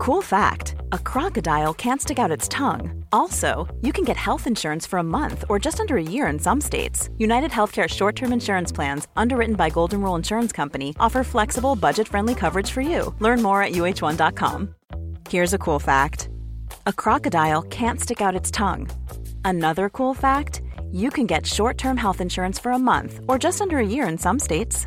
Cool fact a crocodile can't stick out its tongue. Also, you can get health insurance for a month or just under a year in some states. United Healthcare short term insurance plans, underwritten by Golden Rule Insurance Company, offer flexible, budget friendly coverage for you. Learn more at uh1.com. Here's a cool fact a crocodile can't stick out its tongue. Another cool fact you can get short term health insurance for a month or just under a year in some states.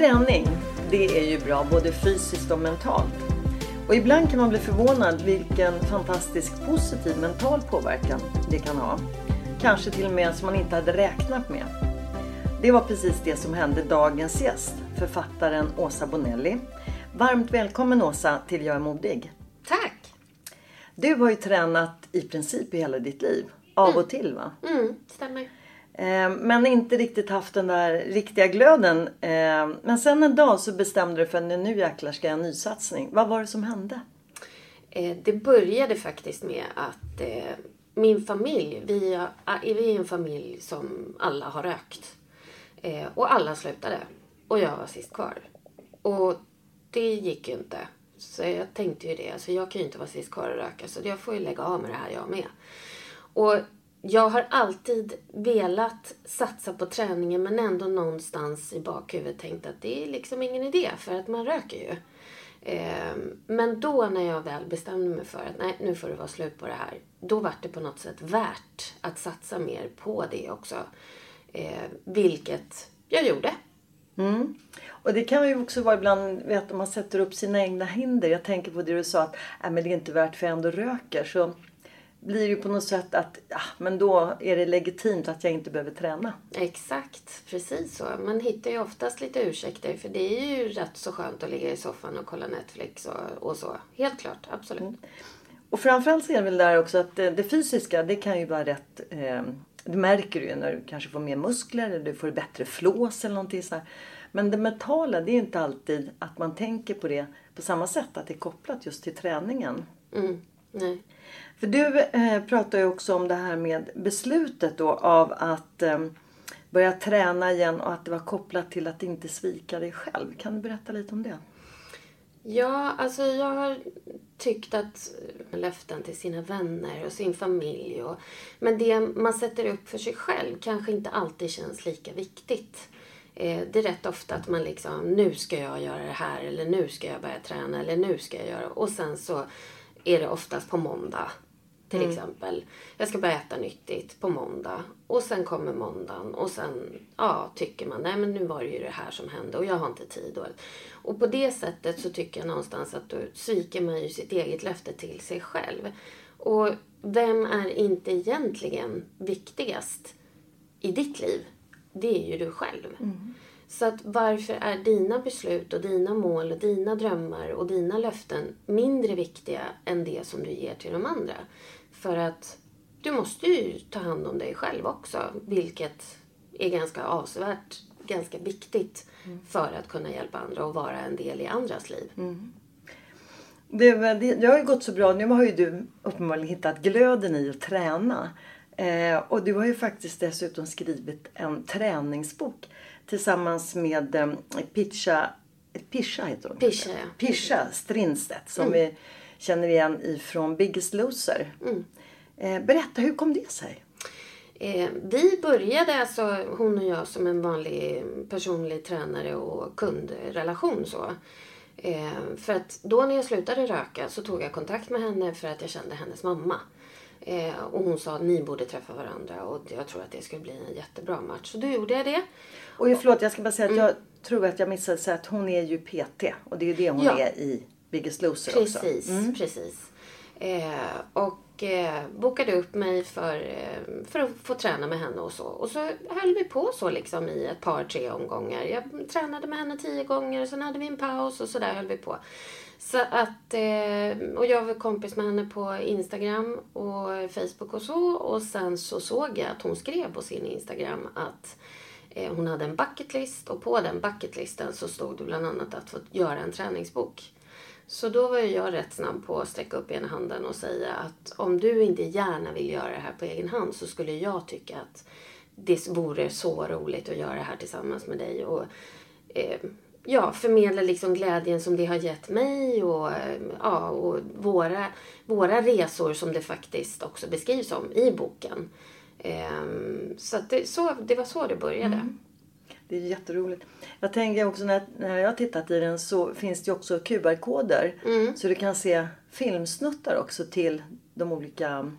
Träning, det är ju bra både fysiskt och mentalt. Och ibland kan man bli förvånad vilken fantastisk positiv mental påverkan det kan ha. Kanske till och med som man inte hade räknat med. Det var precis det som hände dagens gäst, författaren Åsa Bonelli. Varmt välkommen Åsa till Jag är modig. Tack! Du har ju tränat i princip i hela ditt liv. Av och till va? Mm, stämmer. Eh, Men inte riktigt haft den där riktiga glöden. Eh, Men sen en dag så bestämde du för att nu jäklar ska jag en nysatsning. Vad var det som hände? Eh, Det började faktiskt med att eh, min familj, vi, har- vi är en familj som alla har rökt. Eh, Och alla slutade. Och jag var sist kvar. Och det gick ju inte. Så jag tänkte ju det. Alltså jag kan ju inte vara sist kvar och röka. Så jag får ju lägga av med det här jag med. Och jag har alltid velat satsa på träningen men ändå någonstans i bakhuvudet tänkt att det är liksom ingen idé för att man röker ju. Eh, men då när jag väl bestämde mig för att nej, nu får det vara slut på det här. Då var det på något sätt värt att satsa mer på det också. Eh, vilket jag gjorde. Mm. Och det kan ju också vara ibland, vet, om man sätter upp sina egna hinder. Jag tänker på det du sa att äh, men det är inte värt för jag ändå röker. Så blir det ju på något sätt att ja, men då är det legitimt att jag inte behöver träna. Exakt, precis så. Man hittar ju oftast lite ursäkter för det är ju rätt så skönt att ligga i soffan och kolla Netflix och, och så. Helt klart, absolut. Och framförallt så är det väl där också att eh, det fysiska det kan ju vara rätt. Eh, det märker du ju när du kanske får mer muskler eller du får bättre flås eller någonting så här. Men det mentala det är ju inte alltid att man tänker på det på samma sätt. Att det är kopplat just till träningen. Mm, nej. För du eh, pratar ju också om det här med beslutet då av att eh, börja träna igen och att det var kopplat till att inte svika dig själv. Kan du berätta lite om det? Ja, alltså jag har tyckt att löften till sina vänner och sin familj och, men det man sätter upp för sig själv kanske inte alltid känns lika viktigt. Eh, det är rätt ofta att man liksom, nu ska jag göra det här eller nu ska jag börja träna eller nu ska jag göra och sen så är det oftast på måndag till exempel. Jag ska börja äta nyttigt på måndag. Och sen kommer måndagen och sen ja, tycker man nej men nu var det ju det här som hände och jag har inte tid. Och, och på det sättet så tycker jag någonstans att då sviker man ju sitt eget löfte till sig själv. Och vem är inte egentligen viktigast i ditt liv? Det är ju du själv. Så att varför är dina beslut och dina mål och dina drömmar och dina löften mindre viktiga än det som du ger till de andra? För att du måste ju ta hand om dig själv också, vilket är ganska avsevärt, ganska viktigt för att kunna hjälpa andra och vara en del i andras liv. Det, det, det har ju gått så bra. Nu har ju du uppenbarligen hittat glöden i att träna. Eh, och du har ju faktiskt dessutom skrivit en träningsbok tillsammans med eh, Pisha, Pisha heter hon. Pisha, ja. Pisha Strindstedt som vi känner igen ifrån Biggest Loser. Eh, berätta, hur kom det sig? Eh, vi började, alltså hon och jag, som en vanlig personlig tränare och kundrelation. Så. Eh, för att då när jag slutade röka så tog jag kontakt med henne för att jag kände hennes mamma. Eh, och hon sa att ni borde träffa varandra och jag tror att det skulle bli en jättebra match. Så då gjorde jag det. Och förlåt, jag ska bara säga att jag tror att jag missade att hon är ju PT. Och det är ju det hon Ja. är i Biggest Loser Precis, också. precis. Eh, och eh, bokade upp mig för, eh, för att få träna med henne och så. Och så höll vi på så liksom i ett par, tre omgångar. Jag tränade med henne tio gånger, sen hade vi en paus och så där höll vi på. Så att, eh, och jag var kompis med henne på Instagram och Facebook och så. Och sen så såg jag att hon skrev på sin Instagram att eh, hon hade en bucketlist och på den bucketlisten så stod det bland annat att få göra en träningsbok. Så då var jag rätt snabb på att sträcka upp ena handen och säga att om du inte gärna vill göra det här på egen hand så skulle jag tycka att det vore så roligt att göra det här tillsammans med dig. Och, eh, ja, förmedla liksom glädjen som det har gett mig och, eh, ja, och våra, våra resor som det faktiskt också beskrivs om i boken. Um, så, det, så det var så det började. Mm. Det är jätteroligt. Jag tänker också när, när jag tittat i den så finns det också QR-koder. Mm. Så du kan se filmsnuttar också till de olika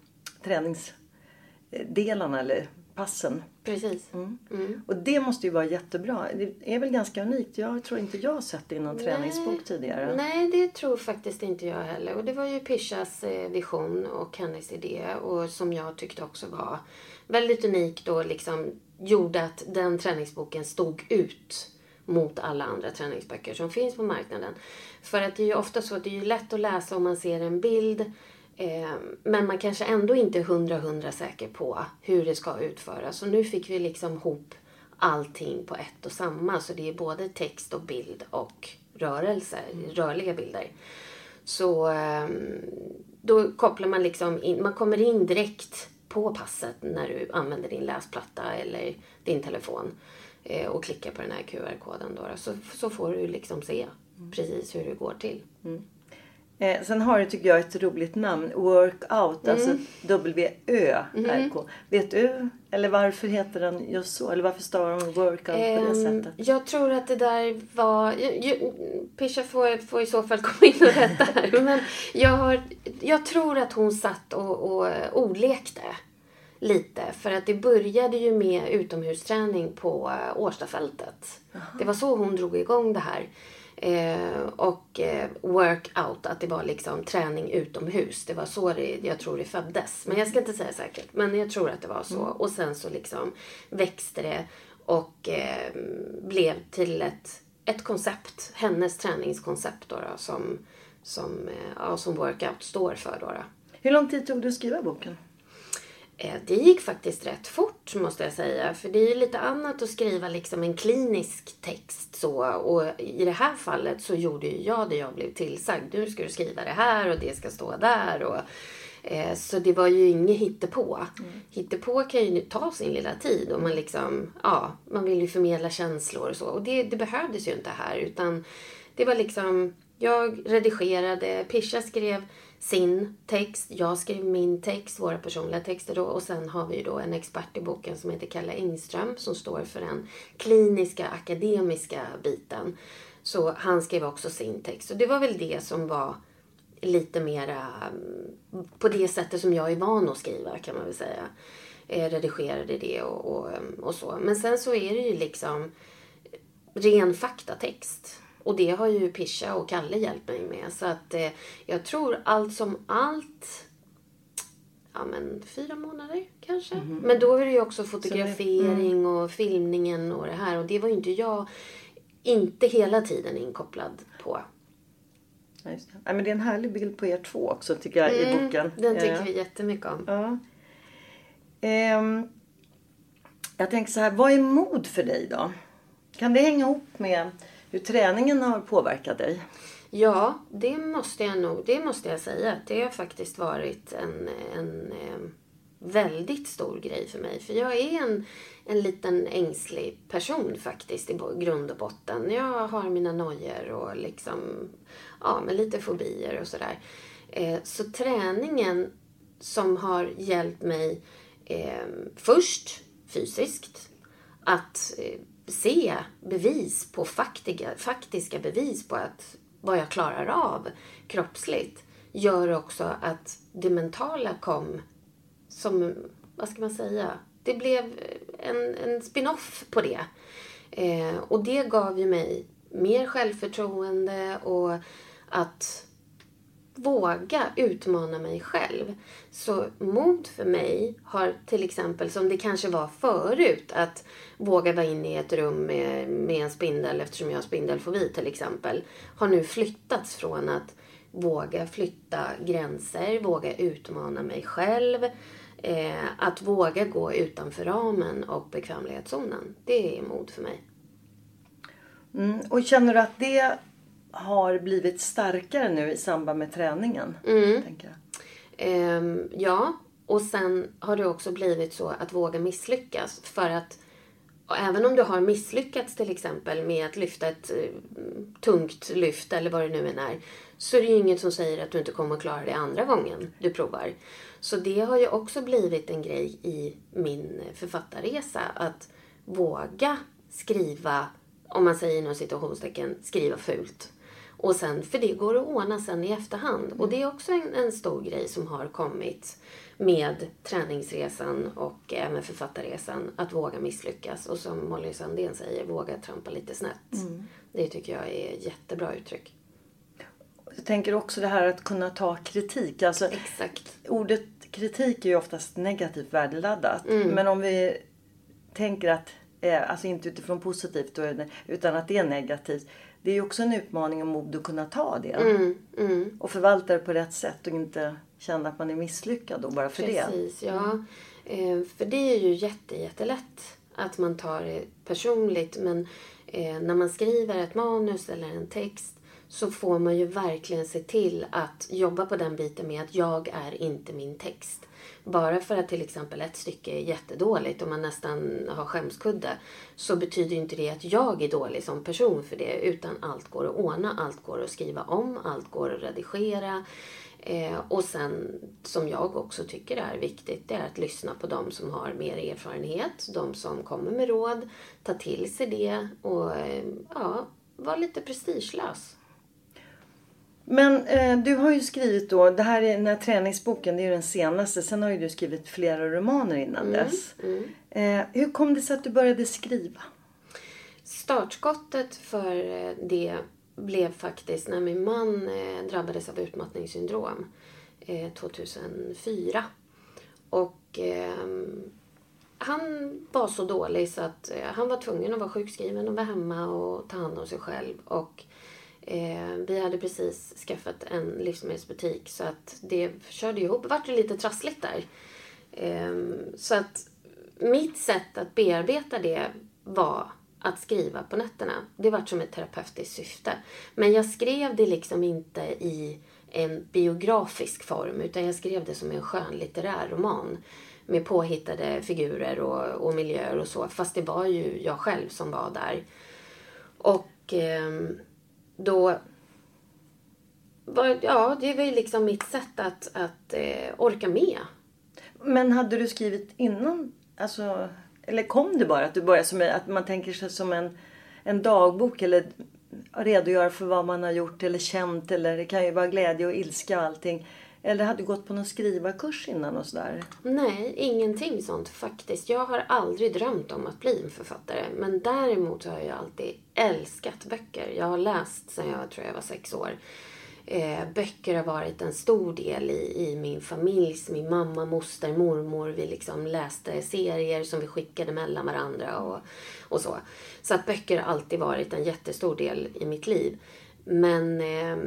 träningsdelarna eller passen. Precis. Mm. Mm. Och det måste ju vara jättebra. Det är väl ganska unikt. Jag tror inte jag har sett det i någon Nej. träningsbok tidigare. Nej, det tror faktiskt inte jag heller. Och det var ju Pishas eh, vision och hennes idé och som jag tyckte också var väldigt unikt och liksom gjorde att den träningsboken stod ut mot alla andra träningsböcker som finns på marknaden. För att det är ju ofta så att det är lätt att läsa om man ser en bild eh, men man kanske ändå inte är hundra hundra säker på hur det ska utföras. Så nu fick vi liksom ihop allting på ett och samma. Så det är både text och bild och rörelse, rörliga bilder. Så ehm, då kopplar man liksom in, man kommer in direkt på passet när du använder din läsplatta eller din telefon eh, och klickar på den här QR-koden. Då, så, så får du liksom se precis hur det går till. Mm. Eh, sen har du tycker jag ett roligt namn. Workout, mm. alltså W-Ö-R-K. Mm. Vet du eller varför heter den just så? Eller varför stavar de workout um, på det ehm, sättet? Jag tror att det där var... Pisha får, får i så fall komma in och rätta här. Men jag, har, jag tror att hon satt och, och ordlekte lite. För att det började ju med utomhusträning på Årstafältet. Det var så hon drog igång det här. Eh, och eh, workout, att det var liksom träning utomhus. Det var så det, jag tror det föddes. Men jag ska inte säga säkert. Men jag tror att det var så. Mm. Och sen så liksom växte det och eh, blev till ett, ett koncept. Hennes träningskoncept då, då som, som, eh, ja, som workout står för. Då, då. Hur lång tid tog det att skriva boken? Eh, det gick faktiskt rätt fort måste jag säga. För det är ju lite annat att skriva liksom en klinisk text så. Och i det här fallet så gjorde ju jag det jag blev tillsagd. Nu ska du skriva det här och det ska stå där. Och, eh, så det var ju inget hittepå. Mm. Hittepå kan ju ta sin lilla tid och man liksom, ja, man vill ju förmedla känslor och så. Och det, det behövdes ju inte här utan det var liksom, jag redigerade, Pisha skrev sin text, jag skrev min text, våra personliga texter då och sen har vi då en expert i boken som heter Kalle Engström som står för den kliniska akademiska biten. Så han skrev också sin text och det var väl det som var lite mera mm, på det sättet som jag är van att skriva kan man väl säga. Jag redigerade det och, och, mm, och så. Men sen så är det ju liksom ren faktatext. Och det har ju Pisha och Kalle hjälpt mig med. Så att eh, jag tror allt som allt ja men fyra månader kanske. Mm -hmm. Men då är det ju också fotografering mm. och filmningen och det här. Och det var ju inte jag inte hela tiden inkopplad på. Ja, just det. Ja, men det är en härlig bild på er två också tycker jag mm, i boken. Den tycker ja. vi jättemycket om. Ja. Um, jag tänker så här, vad är mod för dig då? Kan det hänga ihop med hur träningen har påverkat dig? Ja, det måste jag nog det måste jag säga. Det har faktiskt varit en, en eh, väldigt stor grej för mig. För jag är en, en liten ängslig person faktiskt i grund och botten. Jag har mina nojor och liksom, ja, med lite fobier och sådär. Eh, så träningen som har hjälpt mig eh, först fysiskt att eh, se bevis på faktiga, faktiska bevis på att vad jag klarar av kroppsligt gör också att det mentala kom som, vad ska man säga, det blev en, en spin-off på det. Eh, och det gav ju mig mer självförtroende och att våga utmana mig själv. Så mod för mig har till exempel, som det kanske var förut, att våga vara inne i ett rum med, med en spindel eftersom jag har spindelfobi till exempel, har nu flyttats från att våga flytta gränser, våga utmana mig själv, eh, att våga gå utanför ramen och bekvämlighetszonen. Det är mod för mig. Mm, och känner du att det har blivit starkare nu i samband med träningen? Mm. Um, ja, och sen har det också blivit så att våga misslyckas. För att även om du har misslyckats till exempel med att lyfta ett uh, tungt lyft eller vad det nu än är. Så är det ju inget som säger att du inte kommer att klara det andra gången du provar. Så det har ju också blivit en grej i min författarresa. Att våga skriva, om man säger inom situationstecken, skriva fult. Och sen, för det går att ordna sen i efterhand. Mm. Och det är också en, en, stor grej som har kommit med träningsresan och även författarresan. Att våga misslyckas. Och som Molly Sandén säger, våga trampa lite snett. Mm. Det tycker jag är jättebra uttryck. Jag tänker också det här att kunna ta kritik. Alltså, Exakt. Ordet kritik är ju oftast negativt värdeladdat. Mm. Men om vi tänker att, eh, alltså inte utifrån positivt utan att det är negativt det är ju också en utmaning och mod att kunna ta det. Mm, mm. Och förvalta det på rätt sätt och inte känna att man är misslyckad då bara för Precis, det. Precis, ja. Eh, för det är ju jätte, jättelätt att man tar det personligt. Men eh, när man skriver ett manus eller en text så får man ju verkligen se till att jobba på den biten med att jag är inte min text. Bara för att till exempel ett stycke är jättedåligt och man nästan har skämskudde så betyder inte det att jag är dålig som person för det utan allt går att ordna, allt går att skriva om, allt går att redigera. Eh, och sen, som jag också tycker är viktigt, det är att lyssna på de som har mer erfarenhet, de som kommer med råd, ta till sig det och eh, ja, vara lite prestigelös. Men eh, du har ju skrivit då, det här är den här träningsboken, det är ju den senaste. Sen har ju du skrivit flera romaner innan mm, dess. Mm. Eh, hur kom det sig att du började skriva? Startskottet för eh, det blev faktiskt när min man eh, drabbades av utmattningssyndrom 2004. Eh, Och ehm, han var så dålig så att eh, han var tvungen att vara sjukskriven och vara hemma och ta hand om sig själv. Och Eh, vi hade precis skaffat en livsmedelsbutik så att det körde ihop. Det vart lite trassligt där. Eh, så att mitt sätt att bearbeta det var att skriva på nätterna. Det var som ett terapeutiskt syfte. Men jag skrev det liksom inte i en biografisk form utan jag skrev det som en skönlitterär roman med påhittade figurer och, och miljöer och så. Fast det var ju jag själv som var där. Och eh, då var, ja, det var ju liksom mitt sätt att, att eh, orka med. Men hade du skrivit innan? Alltså, eller kom det bara att du började som att man tänker sig som en, en dagbok eller redogöra för vad man har gjort eller känt eller det kan ju vara glädje och ilska och allting. Eller hade du gått på någon skrivarkurs innan och sådär? Nej, ingenting sånt faktiskt. Jag har aldrig drömt om att bli en författare. Men däremot har jag alltid älskat böcker. Jag har läst sedan jag tror jag var sex år. Eh, böcker har varit en stor del i, i min familjs, min mamma, moster, mormor. Vi liksom läste serier som vi skickade mellan varandra och, och så. Så att böcker har alltid varit en jättestor del i mitt liv. Men eh,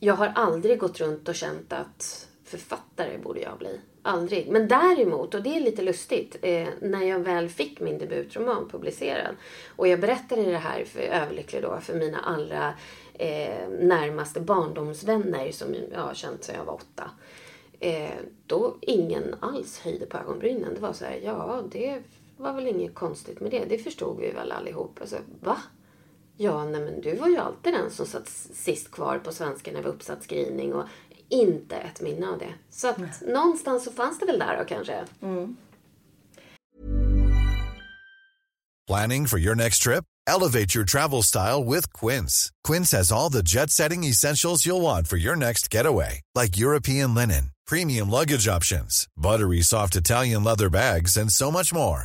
jag har aldrig gått runt och känt att författare borde jag bli. Aldrig. Men däremot, och det är lite lustigt, eh, när jag väl fick min debutroman publicerad och jag berättade det här för Överlycklig då för mina allra eh, närmaste barndomsvänner som jag har känt sedan jag var åtta. Eh, då ingen alls höjde på ögonbrynen. Det var så här, ja det var väl inget konstigt med det. Det förstod vi väl allihop. Alltså, va? Ja, nej men du var ju alltid den som satt sist kvar på svenska när vi uppsatt skrivning och inte ett minne av det. Så att mm. någonstans så fanns det väl där då kanske. Mm. Planning for your next trip? Elevate your travel style with Quince. Quince has all the jet-setting essentials you'll want for your next getaway. Like European linen, premium luggage options, buttery soft Italian leather bags and so much more.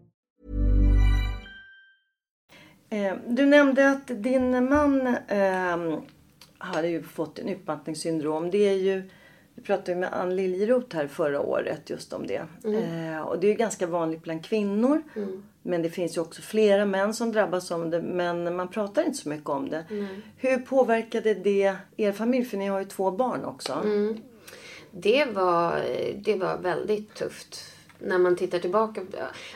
Eh, du nämnde att din man eh, hade ju fått en utmattningssyndrom. Det är ju, vi pratade med Ann Liljeroth här förra året just om det. Eh, och det är ju ganska vanligt bland kvinnor. Men det finns ju också flera män som drabbas av det. Men man pratar inte så mycket om det. Hur påverkade det er familj? För ni har ju två barn också. Det var, det var väldigt tufft. När man tittar tillbaka.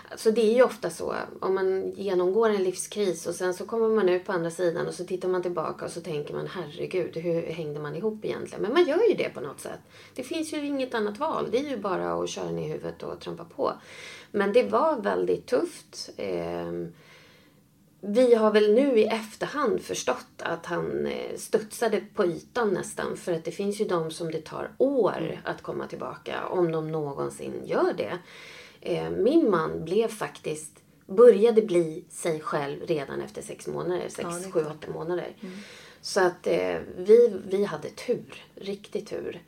Alltså det är ju ofta så. Om man genomgår en livskris och sen så kommer man ut på andra sidan och så tittar man tillbaka och så tänker man herregud hur hängde man ihop egentligen? Men man gör ju det på något sätt. Det finns ju inget annat val. Det är ju bara att köra ner huvudet och trampa på. Men det var väldigt tufft. Eh, vi har väl nu i efterhand förstått att han eh, studsade på ytan nästan. För att det finns ju de som det tar år att komma tillbaka. Om de någonsin gör det. Eh, Min man blev faktiskt, började bli sig själv redan efter sex månader. Sex, är sju, åtta månader. Så att eh, vi, vi hade tur. Riktigt tur.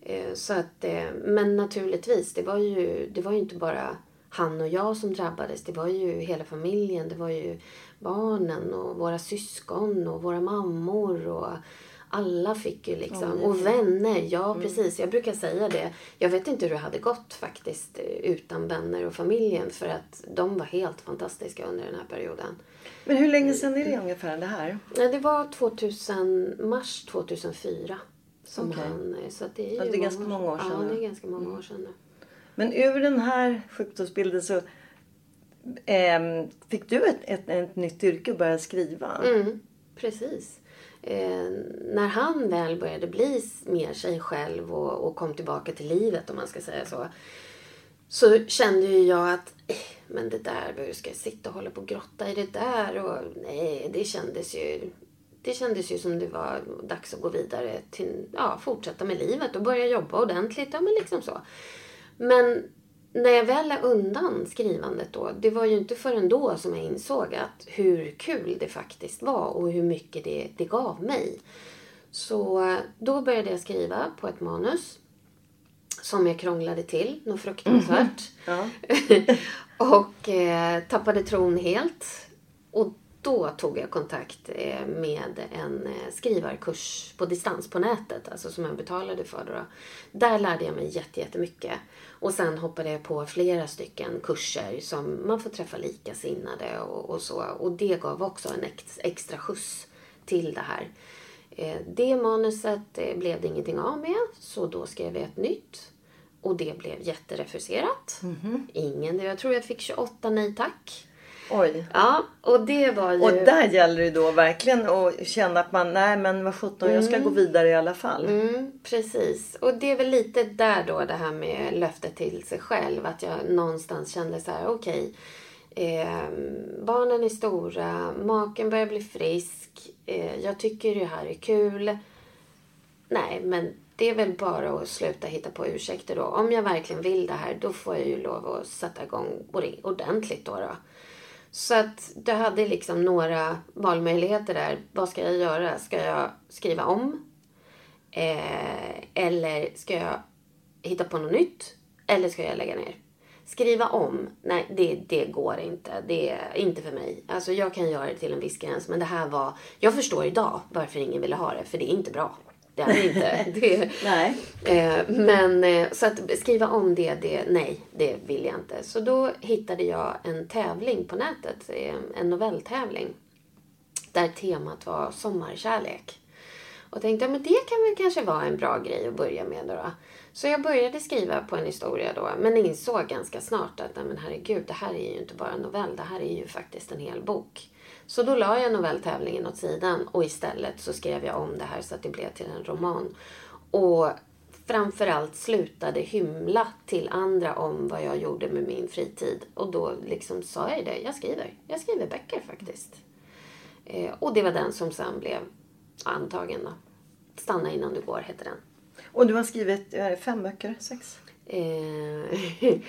Eh, Så att, eh, men naturligtvis, det var, ju, det var ju inte bara han och jag som drabbades. Det var ju hela familjen. Det var ju barnen och våra syskon och våra mammor. och alla fick ju liksom. Och vänner, ja precis. Jag brukar säga det. Jag vet inte hur det hade gått faktiskt eh, utan vänner och familjen. För att de var helt fantastiska under den här perioden. Men hur länge sedan är det ungefär det här? Ja, Det var 2000, mars 2004. Som Okej. han, eh, så det är ju Ja, det är ganska många år sedan Ja, det är ganska många år sedan nu. Men ur den här sjukdomsbilden så eh, fick du ett, ett, ett nytt yrke och började skriva. Mm, precis. Eh, när han väl började bli mer sig själv och, och kom tillbaka till livet om man ska säga så. Så kände ju jag att eh, men det där, hur ska jag sitta och hålla på och grotta i det där? Och, nej, det kändes ju det kändes ju som det var dags att gå vidare till, ja, fortsätta med livet och börja jobba ordentligt. Ja, men liksom så. Men när jag väl la undan skrivandet då, det var ju inte förrän då som jag insåg att hur kul det faktiskt var och hur mycket det, det gav mig. Så eh, då började jag skriva på ett manus som jag krånglade till något fruktansvärt. Ja. och eh, tappade tron helt. Och då tog jag kontakt eh, med en eh, skrivarkurs på distans på nätet, alltså som jag betalade för. Då. Där lärde jag mig jätte- jättemycket. Och sen hoppade jag på flera stycken kurser som man får träffa likasinnade och, och så. Och det gav också en ex, extra skjuts till det här. Eh, det manuset blev det ingenting av med, så då skrev jag ett nytt. Och det blev jätterefuserat. Ingen, jag tror jag fick 28 nej tack. Oj. Ja, och det var ju... Och där gäller det då verkligen att känna att man, nej men vad sjutton, jag ska gå vidare i alla fall. Mm, precis. Och det är väl lite där då det här med löftet till sig själv. Att jag någonstans kände så här, okej. eh, barnen är stora, maken börjar bli frisk. Eh, jag tycker det här är kul. Nej, men det är väl bara att sluta hitta på ursäkter då. Om jag verkligen vill det här, då får jag ju lov att sätta igång ordentligt då. då. Så att du hade liksom några valmöjligheter där. Vad ska jag göra? Ska jag skriva om? Eh, eller ska jag hitta på något nytt? eller ska jag lägga ner? Skriva om, nej det, det går inte. Det är inte för mig. Alltså jag kan göra det till en viss gräns men det här var, jag förstår idag varför ingen ville ha det för det är inte bra. Det är inte. Det, Nej. Eh, men eh, så att skriva om det, det, nej, det vill jag inte. Så då hittade jag en tävling på nätet, eh, en novelltävling. Där temat var sommarkärlek. Och tänkte, ja men det kan väl kanske vara en bra grej att börja med då. Så jag började skriva på en historia då, men insåg ganska snart att, men herregud, det här är ju inte bara en novell, det här är ju faktiskt en hel bok. Så då la jag novelltävlingen åt sidan och istället så skrev jag om det här så att det blev till en roman. Och framförallt slutade hymla till andra om vad jag gjorde med min fritid. Och då liksom sa jag det, jag skriver. Jag skriver böcker faktiskt. Eh, och det var den som sen blev antagen då. Stanna innan du går hette den. Och du har skrivit fem böcker? Sex? Eh,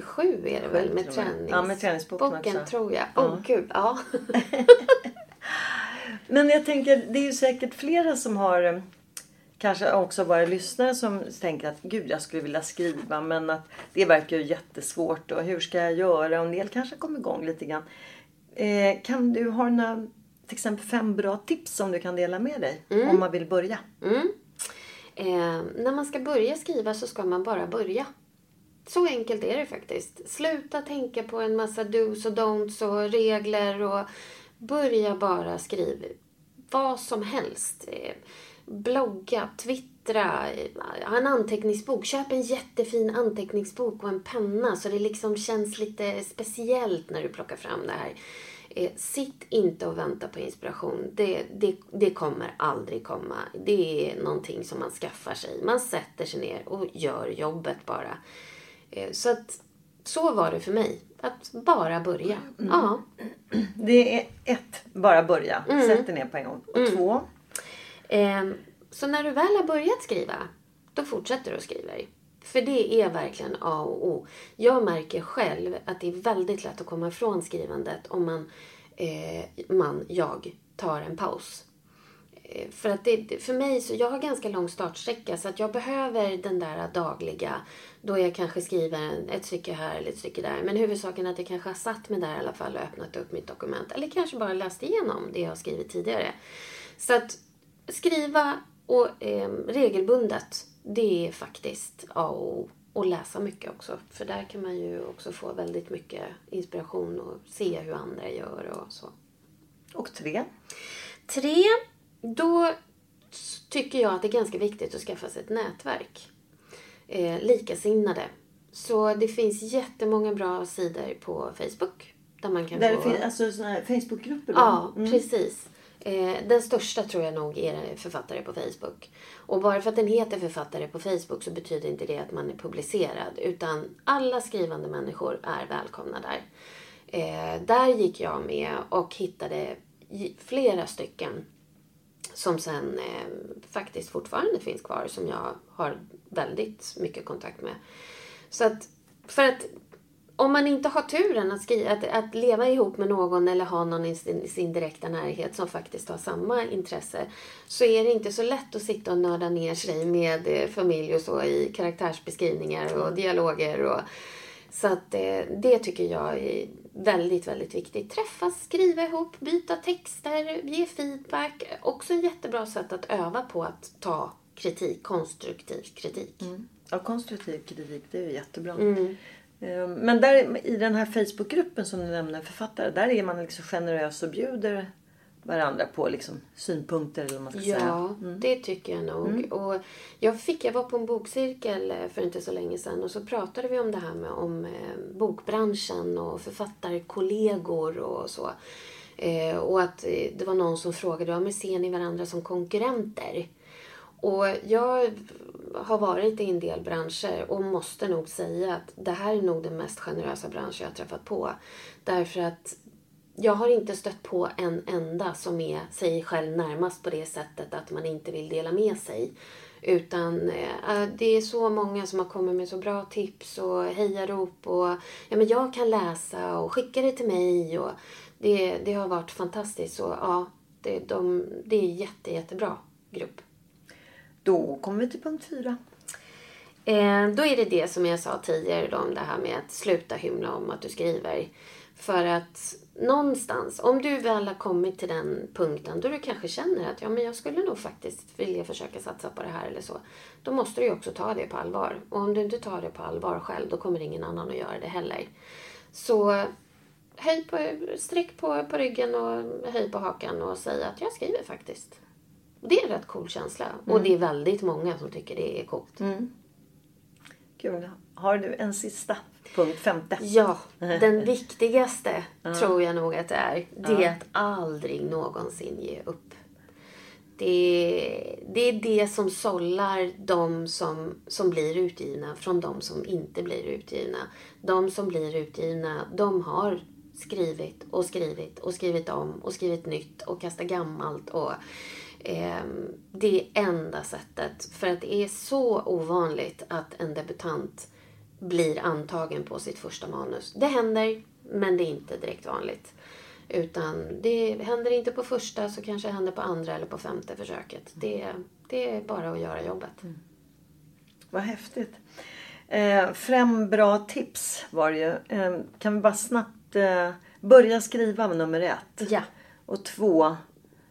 sju är det väl med tränings... Ja, med träningsboken tror jag. Åh Ja. gud, ja. Men jag tänker, det är ju säkert flera som har eh, kanske också våra lyssnare som tänker att gud jag skulle vilja skriva men att det verkar ju jättesvårt och hur ska jag göra? Och en del kanske kommer igång lite grann. Eh, kan du ha några, till exempel fem bra tips som du kan dela med dig om man vill börja? Mm. Eh, när man ska börja skriva så ska man bara börja. Så enkelt är det faktiskt. Sluta tänka på en massa dos och don'ts och regler och börja bara skriva vad som helst. Eh, blogga, twittra, ha en anteckningsbok. Köp en jättefin anteckningsbok och en penna så det liksom känns lite speciellt när du plockar fram det här. Eh, sitt inte och vänta på inspiration. Det, det, det kommer aldrig komma. Det är någonting som man skaffar sig. Man sätter sig ner och gör jobbet bara. Eh, så att så var det för mig. Att bara börja. Ja. Det är ett, bara börja. Mm. Sätt dig ner på en gång. Och två, Ehm, så när du väl har börjat skriva, då fortsätter du att skriva. För det är verkligen A och O. Jag märker själv att det är väldigt lätt att komma ifrån skrivandet om man, eh, man jag, tar en paus. Eh, För att det, för mig, så jag har ganska lång startsträcka så att jag behöver den där dagliga då jag kanske skriver ett stycke här eller ett stycke där. Men huvudsaken är att jag kanske har satt mig där i alla fall och öppnat upp mitt dokument. Eller kanske bara läst igenom det jag har skrivit tidigare. Så att skriva och eh, regelbundet, det är faktiskt A och O. Och läsa mycket också. För där kan man ju också få väldigt mycket inspiration och se hur andra gör och så. och tre. Tre, då tycker jag att det är ganska viktigt att skaffa sig ett nätverk. Eh, likasinnade. Så det finns jättemånga bra sidor på Facebook. Där man kan Där gå... finns alltså såna här Facebookgrupper då? Ja, Mm. precis. Eh, den största tror jag nog är författare på Facebook. Och bara för att den heter författare på Facebook så betyder inte det att man är publicerad. Utan alla skrivande människor är välkomna där. Eh, där gick jag med och hittade flera stycken som sen eh, faktiskt fortfarande finns kvar som jag har väldigt mycket kontakt med. Så att, för att om man inte har turen att, skriva, att, att leva ihop med någon eller ha någon i sin, i sin direkta närhet som faktiskt har samma intresse så är det inte så lätt att sitta och nörda ner sig med eh, familj och så i karaktärsbeskrivningar och dialoger. Och, så att eh, det tycker jag är väldigt, väldigt viktigt. Träffas, skriva ihop, byta texter, ge feedback. Också ett jättebra sätt att öva på att ta kritik, konstruktiv kritik. Ja, konstruktiv kritik, det är ju jättebra. Mm. Eh, Men där i den här Facebookgruppen som du nämner, författare, där är man liksom generös och bjuder varandra på liksom synpunkter eller vad man ska säga. Ja, det tycker jag nog. Och jag, fick, jag var på en bokcirkel eh, för inte så länge sedan och så pratade vi om det här med om eh, bokbranschen och författarkollegor och så. Eh, och att det var någon som frågade, ja, men ser ni varandra som konkurrenter? Och jag har varit i en del branscher och måste nog säga att det här är nog den mest generösa bransch jag har träffat på. Därför att jag har inte stött på en enda som är sig själv närmast på det sättet att man inte vill dela med sig. Utan eh, äh, det är så många som har kommit med så bra tips och hejarop och ja men jag kan läsa och skicka det till mig och det, det har varit fantastiskt. Så ja, det, de, det är jätte, jättebra grupp. Då kommer vi till punkt fyra. Eh, då är det det som jag sa tidigare då, om det här med att sluta hymla om att du skriver. För att någonstans, om du väl har kommit till den punkten då du kanske känner att ja, men jag skulle nog faktiskt vilja försöka satsa på det här eller så. Då måste du ju också ta det på allvar. Och om du inte tar det på allvar själv då kommer ingen annan att göra det heller. Så höj på, sträck på, på ryggen och höj på hakan och säg att jag skriver faktiskt. Det är en rätt cool känsla. Och det är väldigt många som tycker det är coolt. Kul. Har du en sista punkt, femte? Ja, den viktigaste tror jag nog att det är. Det är att aldrig någonsin ge upp. Det, det är det som sållar de som, som blir utgivna från de som inte blir utgivna. De som blir utgivna, de har skrivit och skrivit och skrivit om och skrivit nytt och kastat gammalt. Och, det är enda sättet. För att det är så ovanligt att en debutant blir antagen på sitt första manus. Det händer, men det är inte direkt vanligt. Utan det händer inte på första så kanske det händer på andra eller på femte försöket. Det, det är bara att göra jobbet. Vad häftigt. Eh, fem bra tips var det ju. Eh, kan vi bara snabbt eh, börja skriva med nummer ett. Ja. Och två,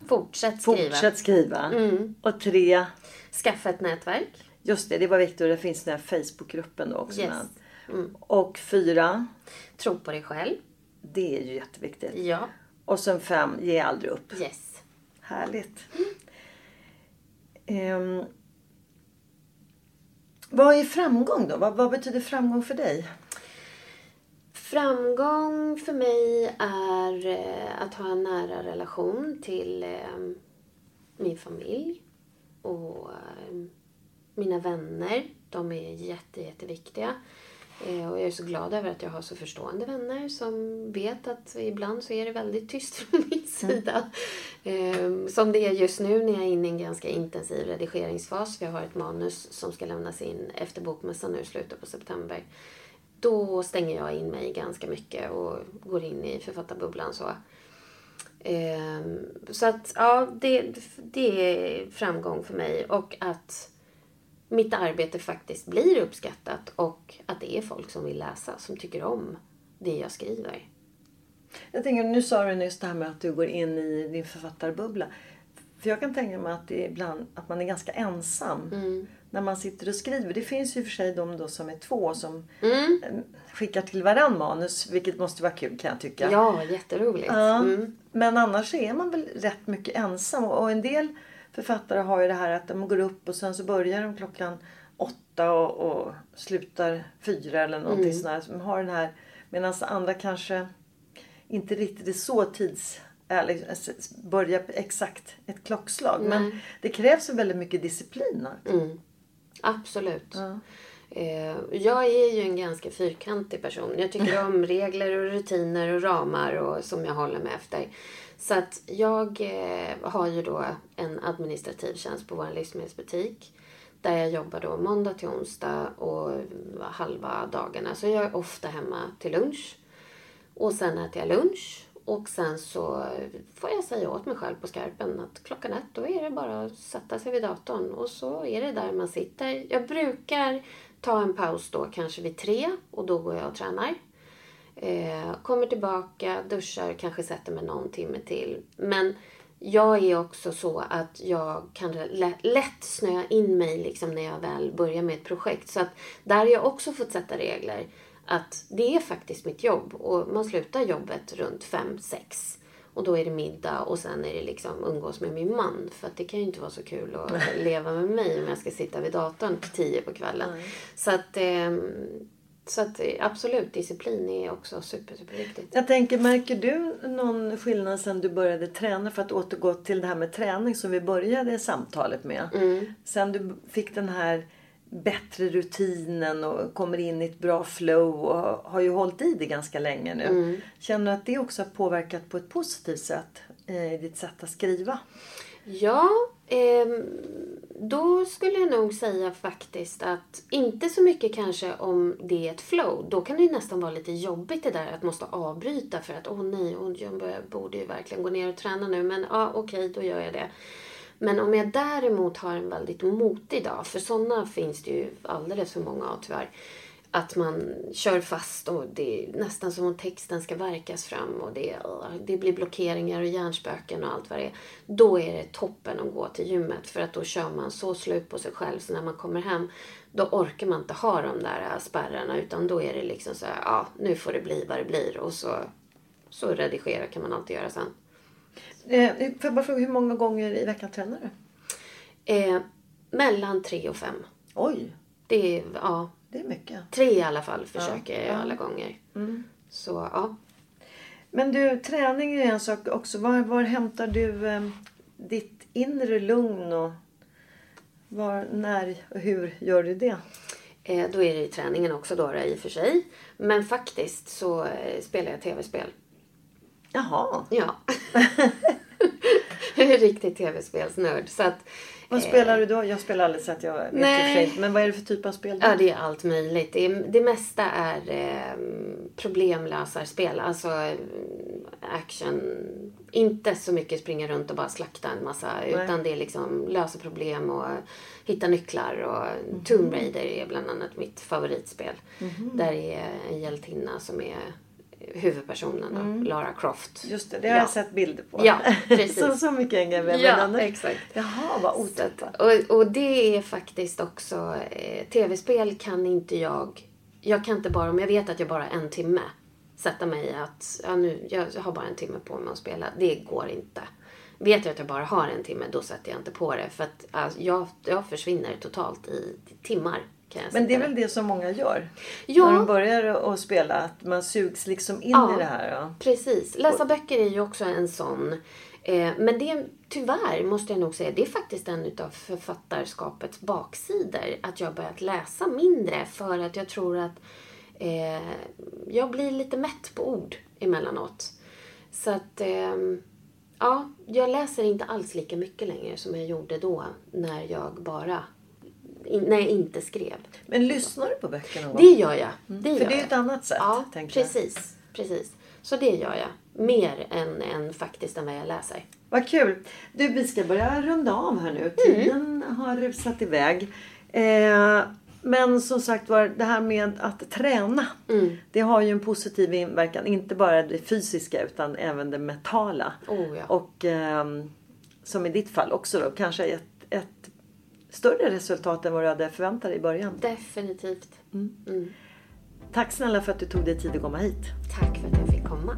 Fortsätt skriva. fortsätt skriva. Mm. Och tre, Skaffa ett nätverk. just det, det var viktigt. och Det finns den här Facebookgruppen då också. Yes. med. Och fyra, Tro på dig själv. det är ju jätteviktigt. Ja. Och sen fem, ge aldrig upp. Yes. Härligt. Ehm, vad är framgång då? Vad, vad betyder framgång för dig? Framgång för mig är eh, att ha en nära relation till eh, min familj och eh, mina vänner. De är jätte, jätteviktiga. Och jag är så glad över att jag har så förstående vänner som vet att ibland så är det väldigt tyst från min sida. Eh, Som det är just nu när jag är inne i en ganska intensiv redigeringsfas. Vi har ett manus som ska lämnas in efter bokmässan nu i slutet på september. Då stänger jag in mig ganska mycket och går in i författarbubblan så. Ehm, Så att ja, det, det är framgång för mig och att mitt arbete faktiskt blir uppskattat och att det är folk som vill läsa, som tycker om det jag skriver. Jag tänker, nu sa du nyss det här med att du går in i din författarbubbla. För jag kan tänka mig att, ibland, att man är ganska ensam Mm. När man sitter och skriver. Det finns ju för sig de då som är två som Mm. eh, skickar till varann manus. Vilket måste vara kul kan jag tycka. Ja, jätteroligt. Ja, Mm. Men annars är man väl rätt mycket ensam. Och en del författare har ju det här att de går upp och sen så börjar de klockan åtta och, och slutar fyra eller någonting Mm. sånt där. Har den här, medan andra kanske inte riktigt är så tids... Eller börjar på exakt ett klockslag. Men Nej. det krävs väldigt mycket disciplin. Mm. Absolut. Ja. Eh, Jag är ju en ganska fyrkantig person. Jag tycker om regler och rutiner och ramar och, som jag håller mig efter. Så att jag eh, har ju då en administrativ tjänst på vår livsmedelsbutik. Där jag jobbar då måndag till onsdag och halva dagarna. Så jag är ofta hemma till lunch. Och sen äter jag lunch. Och sen så får jag säga åt mig själv på skarpen att klockan ett då är det bara att sätta sig vid datorn. Och så är det där man sitter. Jag brukar ta en paus då kanske vid tre och då går jag och tränar. Eh, kommer tillbaka, duschar, kanske sätter mig någon timme till. Men jag är också så att jag kan lä- lätt snöa in mig liksom när jag väl börjar med ett projekt. Så att där har jag också fått sätta regler. Att det är faktiskt mitt jobb och man slutar jobbet runt fem sex Och då är det middag och sen är det liksom umgås med min man. För att det kan ju inte vara så kul att leva med mig om jag ska sitta vid datorn till tio på kvällen. Så att, ehm, så att eh, absolut, disciplin är också super, super viktigt. Jag tänker, märker du någon skillnad sen du började träna? För att återgå till det här med träning som vi började samtalet med. Sen du fick den här bättre rutinen och kommer in i ett bra flow och har ju hållit i det ganska länge nu. Känner du att det också har påverkat på ett positivt sätt eh, i ditt sätt att skriva? Ja, eh, då skulle jag nog säga faktiskt att inte så mycket kanske om det är ett flow. Då kan det ju nästan vara lite jobbigt det där att måste avbryta för att åh nej, oh, jag borde ju verkligen gå ner och träna nu. Men ja, okej, då gör jag det. Men om jag däremot har en väldigt motig dag, för sådana finns det ju alldeles för många av tyvärr. Att man kör fast och det är nästan som om texten ska verkas fram och det, det blir blockeringar och hjärnspöken och allt vad det är. Då är det toppen att gå till gymmet för att då kör man så slut på sig själv så när man kommer hem då orkar man inte ha de där spärrarna utan då är det liksom så här, ja nu får det bli vad det blir och så, så redigera kan man alltid göra sen. Eh, får jag bara fråga, hur många gånger i veckan tränar du? Eh, mellan tre och fem. Oj! Det är, ja. Det är mycket. Tre i alla fall försöker Ja, jag ja. alla gånger. Mm. Så ja. Men du, träning är en sak också. Var, var hämtar du eh, ditt inre lugn och var, när och hur gör du det? Eh, då är det i träningen också då, då i och för sig. Men faktiskt så eh, spelar jag tv-spel. Jaha. Ja. jag är riktig tv-spelsnörd. Så att, Vad eh, spelar du då? Jag spelar aldrig så att jag vet Nej. Men vad är det för typ av spel? då? Ja, det är allt möjligt. Det, är, det mesta är eh, problemlösarspel. Alltså eh, action. Inte så mycket springa runt och bara slakta en massa. Utan det är liksom lösa problem och hitta nycklar. Och Mhm. Tomb Raider är bland annat mitt favoritspel. Där är en hjältinna som är huvudpersonen. då, Lara Croft. Mm. Just det, det har Ja. jag sett bilder på. Ja, precis. så, så mycket hänger med. Ja, annars- exakt. Jaha, vad otippat. och, och det är faktiskt också... Eh, Tv-spel kan inte jag... Jag kan inte bara, om jag vet att jag bara har en timme, sätta mig att ja, nu, jag har bara en timme på mig att spela. Det går inte. Vet jag att jag bara har en timme, då sätter jag inte på det. För att alltså, jag, jag försvinner totalt i timmar. Men det är väl det som många gör? Ja. När de börjar att spela, att man sugs liksom in Ja. i det här. Ja. Precis. Läsa böcker är ju också en sån. Eh, men det är, tyvärr måste jag nog säga, det är faktiskt en utav författarskapets baksidor. Att jag har börjat läsa mindre för att jag tror att eh, jag blir lite mätt på ord emellanåt. Så att, eh, ja, jag läser inte alls lika mycket längre som jag gjorde då när jag bara, in, när jag inte skrev. Men lyssnar du på böcker någon gång? Det gör jag. Det För gör det är jag. ett annat sätt, Ja, precis. precis. Så det gör jag. Mer än, än faktiskt än vad jag läser. Vad kul! Du, vi ska börja runda av här nu. Tiden har rusat iväg. Eh, men som sagt var, det här med att träna. Det har ju en positiv inverkan. Inte bara det fysiska utan även det mentala. Oh, ja. Och ehm, som i ditt fall också då kanske ett, ett större resultat än vad du hade förväntat dig i början. Definitivt. Mm. Tack snälla för att du tog dig tid att komma hit. Tack för att jag fick komma.